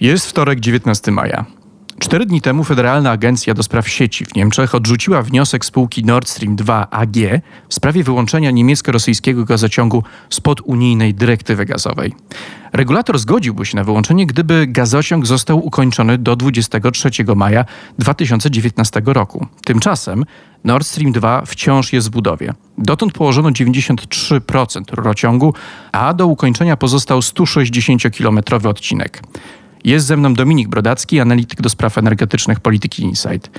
Jest wtorek, 19 maja. Cztery dni temu Federalna Agencja do Spraw Sieci w Niemczech odrzuciła wniosek spółki Nord Stream 2 AG w sprawie wyłączenia niemiecko-rosyjskiego gazociągu spod unijnej dyrektywy gazowej. Regulator zgodziłby się na wyłączenie, gdyby gazociąg został ukończony do 23 maja 2019 roku. Tymczasem Nord Stream 2 wciąż jest w budowie. Dotąd położono 93% rurociągu, a do ukończenia pozostał 160-kilometrowy odcinek. Jest ze mną Dominik Brodacki, analityk do spraw energetycznych Polityki Insight.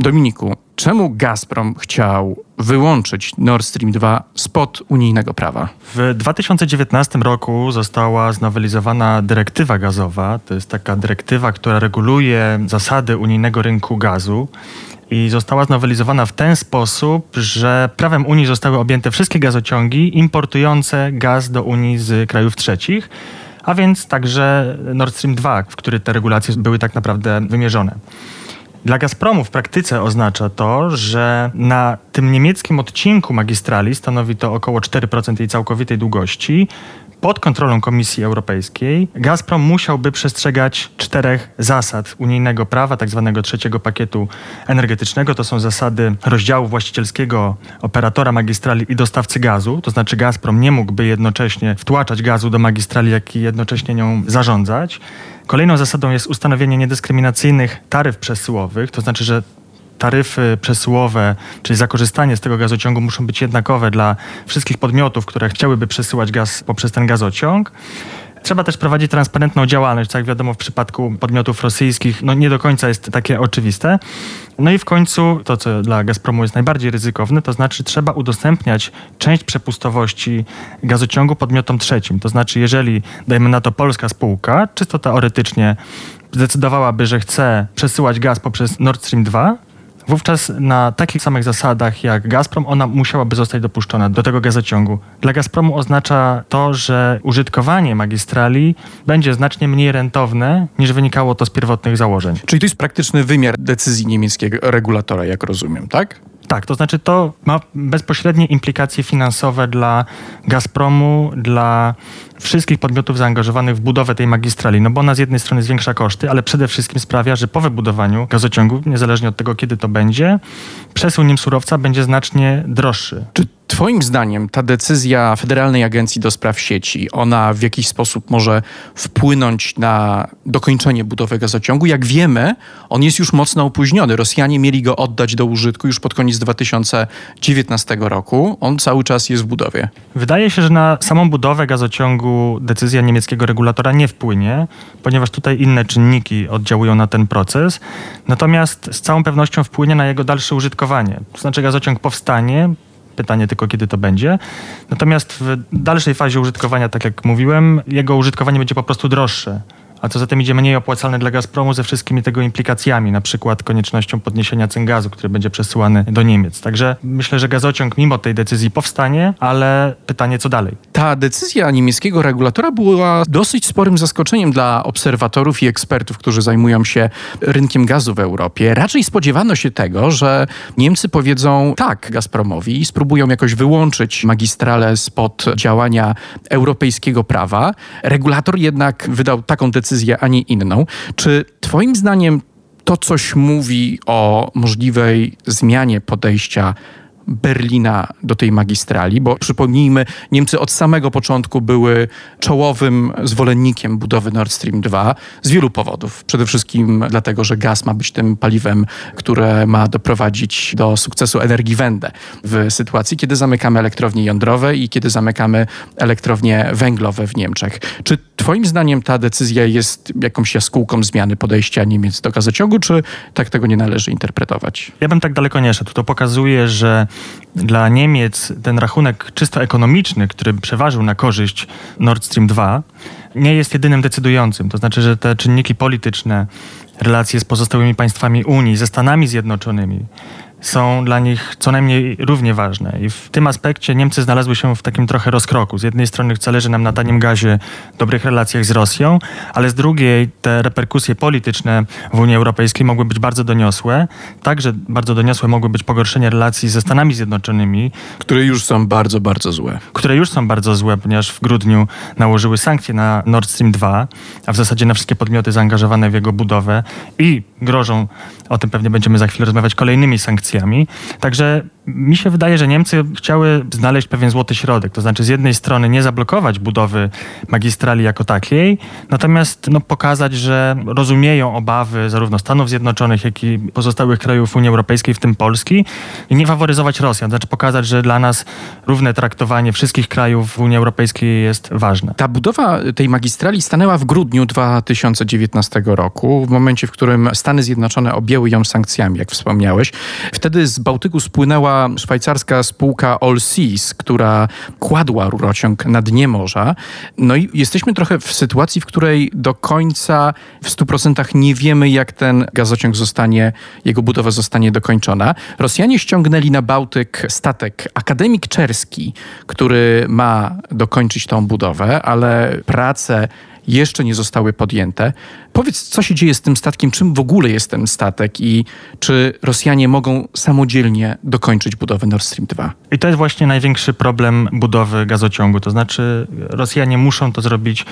Dominiku, czemu Gazprom chciał wyłączyć Nord Stream 2 spod unijnego prawa? W 2019 roku została znowelizowana dyrektywa gazowa. To jest taka dyrektywa, która reguluje zasady unijnego rynku gazu. I została znowelizowana w ten sposób, że prawem Unii zostały objęte wszystkie gazociągi importujące gaz do Unii z krajów trzecich a więc także Nord Stream 2, w który te regulacje były tak naprawdę wymierzone. Dla Gazpromu w praktyce oznacza to, że na tym niemieckim odcinku magistrali, stanowi to około 4% jej całkowitej długości, pod kontrolą Komisji Europejskiej Gazprom musiałby przestrzegać czterech zasad unijnego prawa, tak zwanego trzeciego pakietu energetycznego. To są zasady rozdziału właścicielskiego operatora magistrali i dostawcy gazu. To znaczy Gazprom nie mógłby jednocześnie wtłaczać gazu do magistrali, jak i jednocześnie nią zarządzać. Kolejną zasadą jest ustanowienie niedyskryminacyjnych taryf przesyłowych, to znaczy, że taryfy przesyłowe, czyli zakorzystanie z tego gazociągu muszą być jednakowe dla wszystkich podmiotów, które chciałyby przesyłać gaz poprzez ten gazociąg. Trzeba też prowadzić transparentną działalność, co jak wiadomo w przypadku podmiotów rosyjskich no nie do końca jest takie oczywiste. No i w końcu to, co dla Gazpromu jest najbardziej ryzykowne, to znaczy trzeba udostępniać część przepustowości gazociągu podmiotom trzecim. To znaczy jeżeli, dajmy na to polska spółka, czysto teoretycznie zdecydowałaby, że chce przesyłać gaz poprzez Nord Stream 2, Wówczas na takich samych zasadach jak Gazprom ona musiałaby zostać dopuszczona do tego gazociągu. Dla Gazpromu oznacza to, że użytkowanie magistrali będzie znacznie mniej rentowne niż wynikało to z pierwotnych założeń. Czyli to jest praktyczny wymiar decyzji niemieckiego regulatora, jak rozumiem, tak? Tak, to znaczy to ma bezpośrednie implikacje finansowe dla Gazpromu, dla wszystkich podmiotów zaangażowanych w budowę tej magistrali, no bo ona z jednej strony zwiększa koszty, ale przede wszystkim sprawia, że po wybudowaniu gazociągu, niezależnie od tego kiedy to będzie, przesył nim surowca będzie znacznie droższy. Czy Twoim zdaniem ta decyzja Federalnej Agencji do Spraw Sieci, ona w jakiś sposób może wpłynąć na dokończenie budowy gazociągu? Jak wiemy, on jest już mocno opóźniony. Rosjanie mieli go oddać do użytku już pod koniec 2019 roku. On cały czas jest w budowie. Wydaje się, że na samą budowę gazociągu decyzja niemieckiego regulatora nie wpłynie, ponieważ tutaj inne czynniki oddziałują na ten proces. Natomiast z całą pewnością wpłynie na jego dalsze użytkowanie. To znaczy gazociąg powstanie, Pytanie tylko, kiedy to będzie. Natomiast w dalszej fazie użytkowania, tak jak mówiłem, jego użytkowanie będzie po prostu droższe a co za tym idzie mniej opłacalne dla Gazpromu ze wszystkimi tego implikacjami, na przykład koniecznością podniesienia cen gazu, który będzie przesyłany do Niemiec. Także myślę, że gazociąg mimo tej decyzji powstanie, ale pytanie co dalej. Ta decyzja niemieckiego regulatora była dosyć sporym zaskoczeniem dla obserwatorów i ekspertów, którzy zajmują się rynkiem gazu w Europie. Raczej spodziewano się tego, że Niemcy powiedzą tak Gazpromowi i spróbują jakoś wyłączyć magistralę spod działania europejskiego prawa. Regulator jednak wydał taką decyzję, decyzję, a nie inną. Czy Twoim zdaniem to coś mówi o możliwej zmianie podejścia Berlina do tej magistrali, bo przypomnijmy, Niemcy od samego początku były czołowym zwolennikiem budowy Nord Stream 2 z wielu powodów. Przede wszystkim dlatego, że gaz ma być tym paliwem, które ma doprowadzić do sukcesu energii Wende w sytuacji, kiedy zamykamy elektrownie jądrowe i kiedy zamykamy elektrownie węglowe w Niemczech. Czy Twoim zdaniem ta decyzja jest jakąś jaskółką zmiany podejścia Niemiec do gazociągu, czy tak tego nie należy interpretować? Ja bym tak daleko nie szedł. To pokazuje, że dla Niemiec ten rachunek czysto ekonomiczny, który przeważył na korzyść Nord Stream 2, nie jest jedynym decydującym. To znaczy, że te czynniki polityczne, relacje z pozostałymi państwami Unii, ze Stanami Zjednoczonymi, są dla nich co najmniej równie ważne. I w tym aspekcie Niemcy znalazły się w takim trochę rozkroku. Z jednej strony zależy nam na tanim gazie, dobrych relacjach z Rosją, ale z drugiej te reperkusje polityczne w Unii Europejskiej mogły być bardzo doniosłe. Także bardzo doniosłe mogły być pogorszenie relacji ze Stanami Zjednoczonymi. Które już są bardzo, bardzo złe. Które już są bardzo złe, ponieważ w grudniu nałożyły sankcje na Nord Stream 2, a w zasadzie na wszystkie podmioty zaangażowane w jego budowę i grożą, o tym pewnie będziemy za chwilę rozmawiać, kolejnymi sankcjami Także mi się wydaje, że Niemcy chciały znaleźć pewien złoty środek. To znaczy z jednej strony nie zablokować budowy magistrali jako takiej, natomiast no, pokazać, że rozumieją obawy zarówno Stanów Zjednoczonych, jak i pozostałych krajów Unii Europejskiej, w tym Polski, i nie faworyzować Rosjan. Znaczy pokazać, że dla nas równe traktowanie wszystkich krajów Unii Europejskiej jest ważne. Ta budowa tej magistrali stanęła w grudniu 2019 roku, w momencie, w którym Stany Zjednoczone objęły ją sankcjami, jak wspomniałeś. Wtedy z Bałtyku spłynęła szwajcarska spółka All Seas, która kładła rurociąg na dnie morza. No i jesteśmy trochę w sytuacji, w której do końca w 100% nie wiemy, jak ten gazociąg zostanie, jego budowa zostanie dokończona. Rosjanie ściągnęli na Bałtyk statek Akademik Czerski, który ma dokończyć tą budowę, ale prace jeszcze nie zostały podjęte. Powiedz, co się dzieje z tym statkiem, czym w ogóle jest ten statek i czy Rosjanie mogą samodzielnie dokończyć budowę Nord Stream 2? I to jest właśnie największy problem budowy gazociągu. To znaczy, Rosjanie muszą to zrobić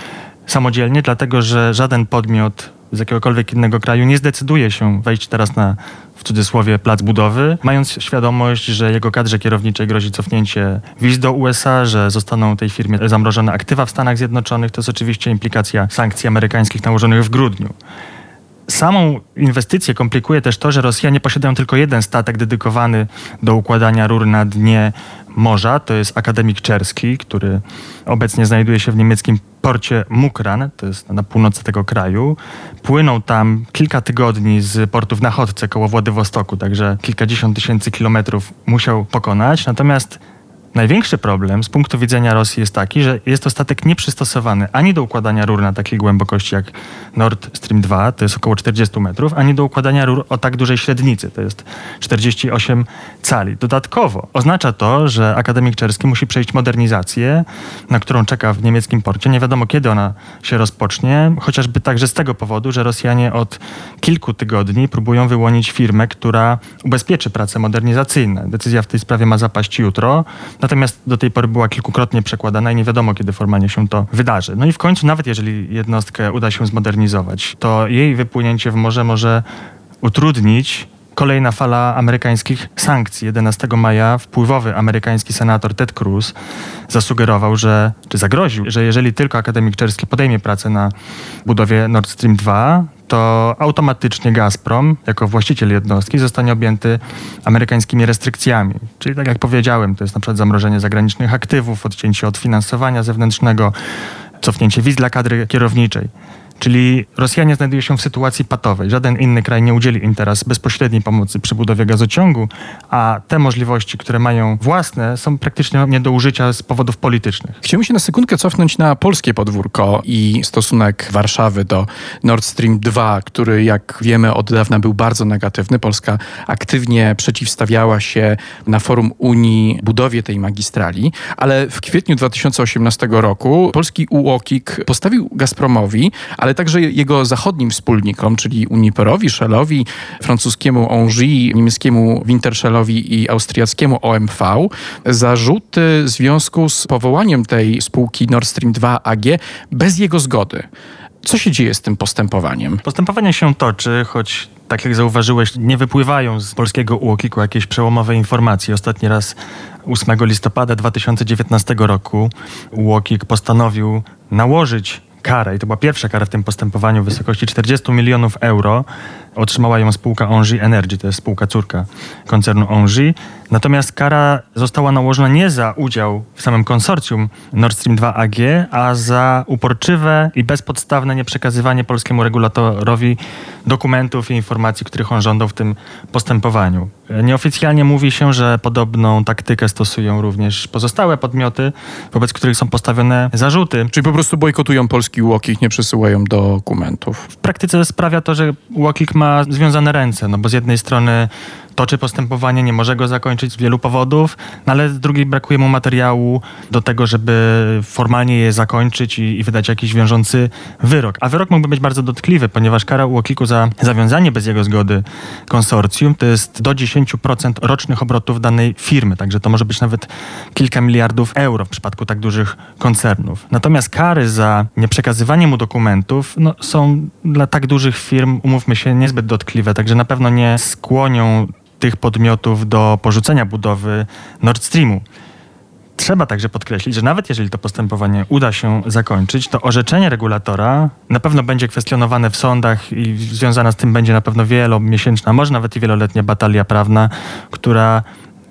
samodzielnie, dlatego że żaden podmiot z jakiegokolwiek innego kraju nie zdecyduje się wejść teraz na, w cudzysłowie, plac budowy, mając świadomość, że jego kadrze kierowniczej grozi cofnięcie wiz do USA, że zostaną tej firmie zamrożone aktywa w Stanach Zjednoczonych. To jest oczywiście implikacja sankcji amerykańskich nałożonych w grudniu. Samą inwestycję komplikuje też to, że Rosjanie posiadają tylko jeden statek dedykowany do układania rur na dnie morza. To jest Akademik Czerski, który obecnie znajduje się w niemieckim porcie Mukran, to jest na północy tego kraju. Płynął tam kilka tygodni z portu w Nachodce koło Władywostoku, także kilkadziesiąt tysięcy kilometrów musiał pokonać. Natomiast Największy problem z punktu widzenia Rosji jest taki, że jest to statek nieprzystosowany ani do układania rur na takiej głębokości jak Nord Stream 2, to jest około 40 metrów, ani do układania rur o tak dużej średnicy, to jest 48 cali. Dodatkowo oznacza to, że Akademik Czerski musi przejść modernizację, na którą czeka w niemieckim porcie. Nie wiadomo kiedy ona się rozpocznie, chociażby także z tego powodu, że Rosjanie od kilku tygodni próbują wyłonić firmę, która ubezpieczy prace modernizacyjne. Decyzja w tej sprawie ma zapaść jutro. Natomiast do tej pory była kilkukrotnie przekładana i nie wiadomo, kiedy formalnie się to wydarzy. No i w końcu, nawet jeżeli jednostkę uda się zmodernizować, to jej wypłynięcie w morze może utrudnić kolejna fala amerykańskich sankcji. 11 maja wpływowy amerykański senator Ted Cruz zasugerował, że, czy zagroził, że jeżeli tylko akademik Czerski podejmie pracę na budowie Nord Stream 2, to automatycznie Gazprom, jako właściciel jednostki, zostanie objęty amerykańskimi restrykcjami. Czyli tak jak powiedziałem, to jest na przykład zamrożenie zagranicznych aktywów, odcięcie od finansowania zewnętrznego, cofnięcie wiz dla kadry kierowniczej. Czyli Rosjanie znajdują się w sytuacji patowej. Żaden inny kraj nie udzieli im teraz bezpośredniej pomocy przy budowie gazociągu, a te możliwości, które mają własne, są praktycznie nie do użycia z powodów politycznych. Chciałbym się na sekundkę cofnąć na polskie podwórko i stosunek Warszawy do Nord Stream 2, który jak wiemy od dawna był bardzo negatywny. Polska aktywnie przeciwstawiała się na forum Unii budowie tej magistrali, ale w kwietniu 2018 roku polski UOKiK postawił Gazpromowi, ale ale także jego zachodnim wspólnikom, czyli Uniperowi, Shellowi, francuskiemu Engie, niemieckiemu Wintershellowi i austriackiemu OMV, zarzuty w związku z powołaniem tej spółki Nord Stream 2 AG bez jego zgody. Co się dzieje z tym postępowaniem? Postępowanie się toczy, choć tak jak zauważyłeś, nie wypływają z polskiego UOKiK-u jakieś przełomowe informacje. Ostatni raz 8 listopada 2019 roku UOKiK postanowił nałożyć karę, i to była pierwsza kara w tym postępowaniu w wysokości 40 milionów euro Otrzymała ją spółka Engie Energy, to jest spółka córka koncernu Engie. Natomiast kara została nałożona nie za udział w samym konsorcjum Nord Stream 2 AG, a za uporczywe i bezpodstawne nieprzekazywanie polskiemu regulatorowi dokumentów i informacji, których on żądał w tym postępowaniu. Nieoficjalnie mówi się, że podobną taktykę stosują również pozostałe podmioty, wobec których są postawione zarzuty. Czyli po prostu bojkotują polski UOKiK, nie przesyłają dokumentów. W praktyce sprawia to, że UOKiK ma związane ręce, no bo z jednej strony toczy postępowanie, nie może go zakończyć z wielu powodów, no ale z drugiej brakuje mu materiału do tego, żeby formalnie je zakończyć i, i wydać jakiś wiążący wyrok. A wyrok mógłby być bardzo dotkliwy, ponieważ kara UOKiK-u za zawiązanie bez jego zgody konsorcjum to jest do 10% rocznych obrotów danej firmy, także to może być nawet kilka miliardów euro w przypadku tak dużych koncernów. Natomiast kary za nieprzekazywanie mu dokumentów no, są dla tak dużych firm, umówmy się, niezbyt dotkliwe, także na pewno nie skłonią tych podmiotów do porzucenia budowy Nord Streamu. Trzeba także podkreślić, że nawet jeżeli to postępowanie uda się zakończyć, to orzeczenie regulatora na pewno będzie kwestionowane w sądach i związana z tym będzie na pewno wielomiesięczna, może nawet i wieloletnia batalia prawna, która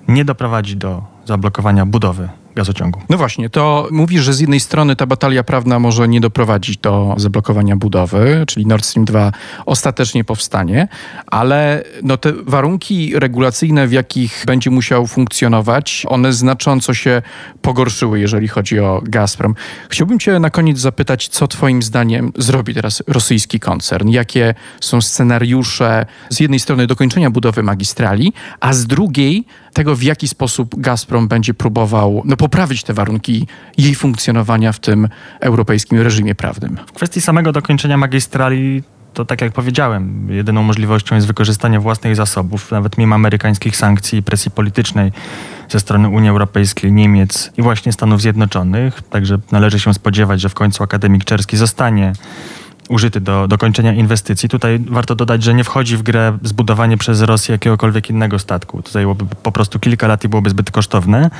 nie doprowadzi do zablokowania budowy gazociągu. No właśnie, to mówisz, że z jednej strony ta batalia prawna może nie doprowadzić do zablokowania budowy, czyli Nord Stream 2 ostatecznie powstanie, ale no te warunki regulacyjne, w jakich będzie musiał funkcjonować, one znacząco się pogorszyły, jeżeli chodzi o Gazprom. Chciałbym cię na koniec zapytać, co twoim zdaniem zrobi teraz rosyjski koncern? Jakie są scenariusze z jednej strony dokończenia budowy magistrali, a z drugiej tego, w jaki sposób Gazprom będzie próbował no, poprawić te warunki jej funkcjonowania w tym europejskim reżimie prawnym. W kwestii samego dokończenia magistrali to tak jak powiedziałem, jedyną możliwością jest wykorzystanie własnych zasobów, nawet mimo amerykańskich sankcji i presji politycznej ze strony Unii Europejskiej, Niemiec i właśnie Stanów Zjednoczonych. Także należy się spodziewać, że w końcu akademik czerski zostanie użyty do dokończenia inwestycji. Tutaj warto dodać, że nie wchodzi w grę zbudowanie przez Rosję jakiegokolwiek innego statku. To zajęłoby po prostu kilka lat i byłoby zbyt kosztowne.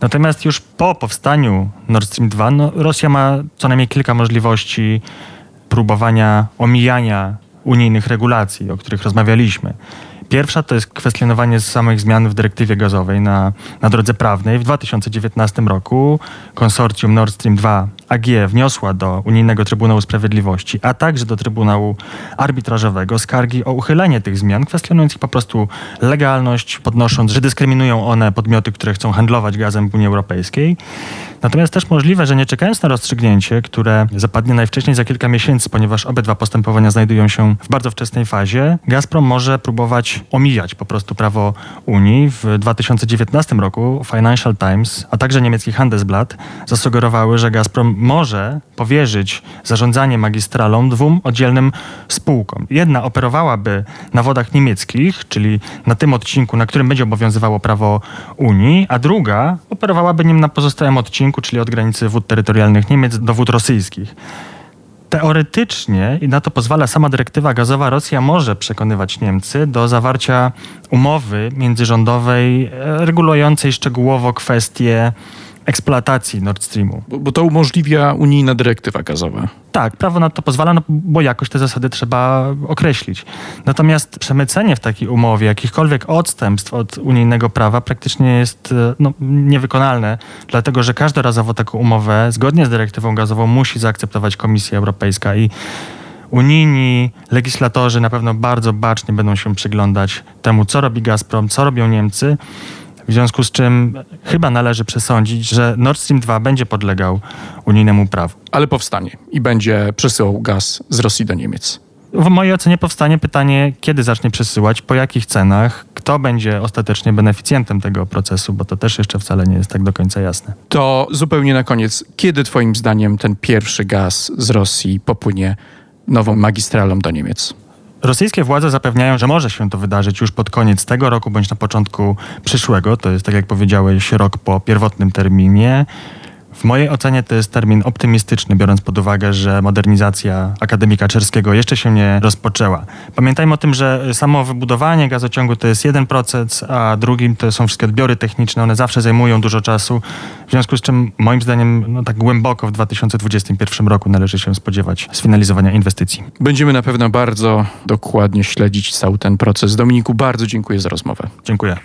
Natomiast już po powstaniu Nord Stream 2 no, Rosja ma co najmniej kilka możliwości próbowania omijania unijnych regulacji, o których rozmawialiśmy. Pierwsza to jest kwestionowanie samych zmian w dyrektywie gazowej na, na drodze prawnej. W 2019 roku konsorcjum Nord Stream 2 AG wniosła do Unijnego Trybunału Sprawiedliwości, a także do Trybunału Arbitrażowego skargi o uchylenie tych zmian, kwestionując ich po prostu legalność, podnosząc, że dyskryminują one podmioty, które chcą handlować gazem w Unii Europejskiej. Natomiast też możliwe, że nie czekając na rozstrzygnięcie, które zapadnie najwcześniej za kilka miesięcy, ponieważ obydwa postępowania znajdują się w bardzo wczesnej fazie, Gazprom może próbować omijać po prostu prawo Unii. W 2019 roku Financial Times, a także niemiecki Handelsblatt zasugerowały, że Gazprom może powierzyć zarządzanie magistralą dwóm oddzielnym spółkom. Jedna operowałaby na wodach niemieckich, czyli na tym odcinku, na którym będzie obowiązywało prawo Unii, a druga operowałaby nim na pozostałym odcinku, czyli od granicy wód terytorialnych Niemiec do wód rosyjskich. Teoretycznie, i na to pozwala sama dyrektywa gazowa, Rosja może przekonywać Niemcy do zawarcia umowy międzyrządowej e, regulującej szczegółowo kwestie eksploatacji Nord Streamu. Bo, bo, to umożliwia unijna dyrektywa gazowa. Tak, prawo na to pozwala, no, bo jakoś te zasady trzeba określić. Natomiast przemycenie w takiej umowie jakichkolwiek odstępstw od unijnego prawa praktycznie jest e, no, niewykonalne, dlatego że każdorazowo taką umowę zgodnie z dyrektywą gazową musi zaakceptować Komisja Europejska i unijni legislatorzy na pewno bardzo bacznie będą się przyglądać temu, co robi Gazprom, co robią Niemcy w związku z czym chyba należy przesądzić, że Nord Stream 2 będzie podlegał unijnemu prawu. Ale powstanie i będzie przesyłał gaz z Rosji do Niemiec. W mojej ocenie powstanie pytanie, kiedy zacznie przesyłać, po jakich cenach, kto będzie ostatecznie beneficjentem tego procesu, bo to też jeszcze wcale nie jest tak do końca jasne. To zupełnie na koniec, kiedy Twoim zdaniem ten pierwszy gaz z Rosji popłynie nową magistralą do Niemiec? Rosyjskie władze zapewniają, że może się to wydarzyć już pod koniec tego roku bądź na początku przyszłego. To jest, tak jak powiedziałeś, rok po pierwotnym terminie. W mojej ocenie to jest termin optymistyczny, biorąc pod uwagę, że modernizacja Akademika Czerskiego jeszcze się nie rozpoczęła. Pamiętajmy o tym, że samo wybudowanie gazociągu to jest jeden proces, a drugim to są wszystkie odbiory techniczne. One zawsze zajmują dużo czasu, w związku z czym moim zdaniem no, tak głęboko w 2021 roku należy się spodziewać sfinalizowania inwestycji. Będziemy na pewno bardzo dokładnie śledzić cały ten proces. Dominiku, bardzo dziękuję za rozmowę. Dziękuję.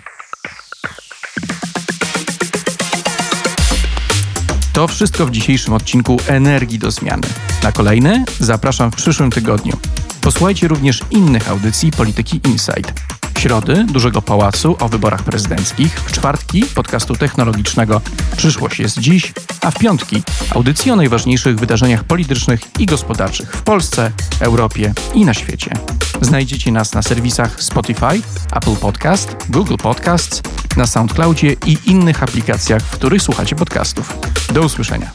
To wszystko w dzisiejszym odcinku Energii do Zmiany. Na kolejny zapraszam w przyszłym tygodniu. Posłuchajcie również innych audycji Polityki Insight. W środy Dużego Pałacu o wyborach prezydenckich, w czwartki podcastu technologicznego Przyszłość jest dziś, a w piątki audycji o najważniejszych wydarzeniach politycznych i gospodarczych w Polsce, Europie i na świecie. Znajdziecie nas na serwisach Spotify, Apple Podcast, Google Podcasts, na SoundCloudzie i innych aplikacjach, w których słuchacie podcastów. Do usłyszenia.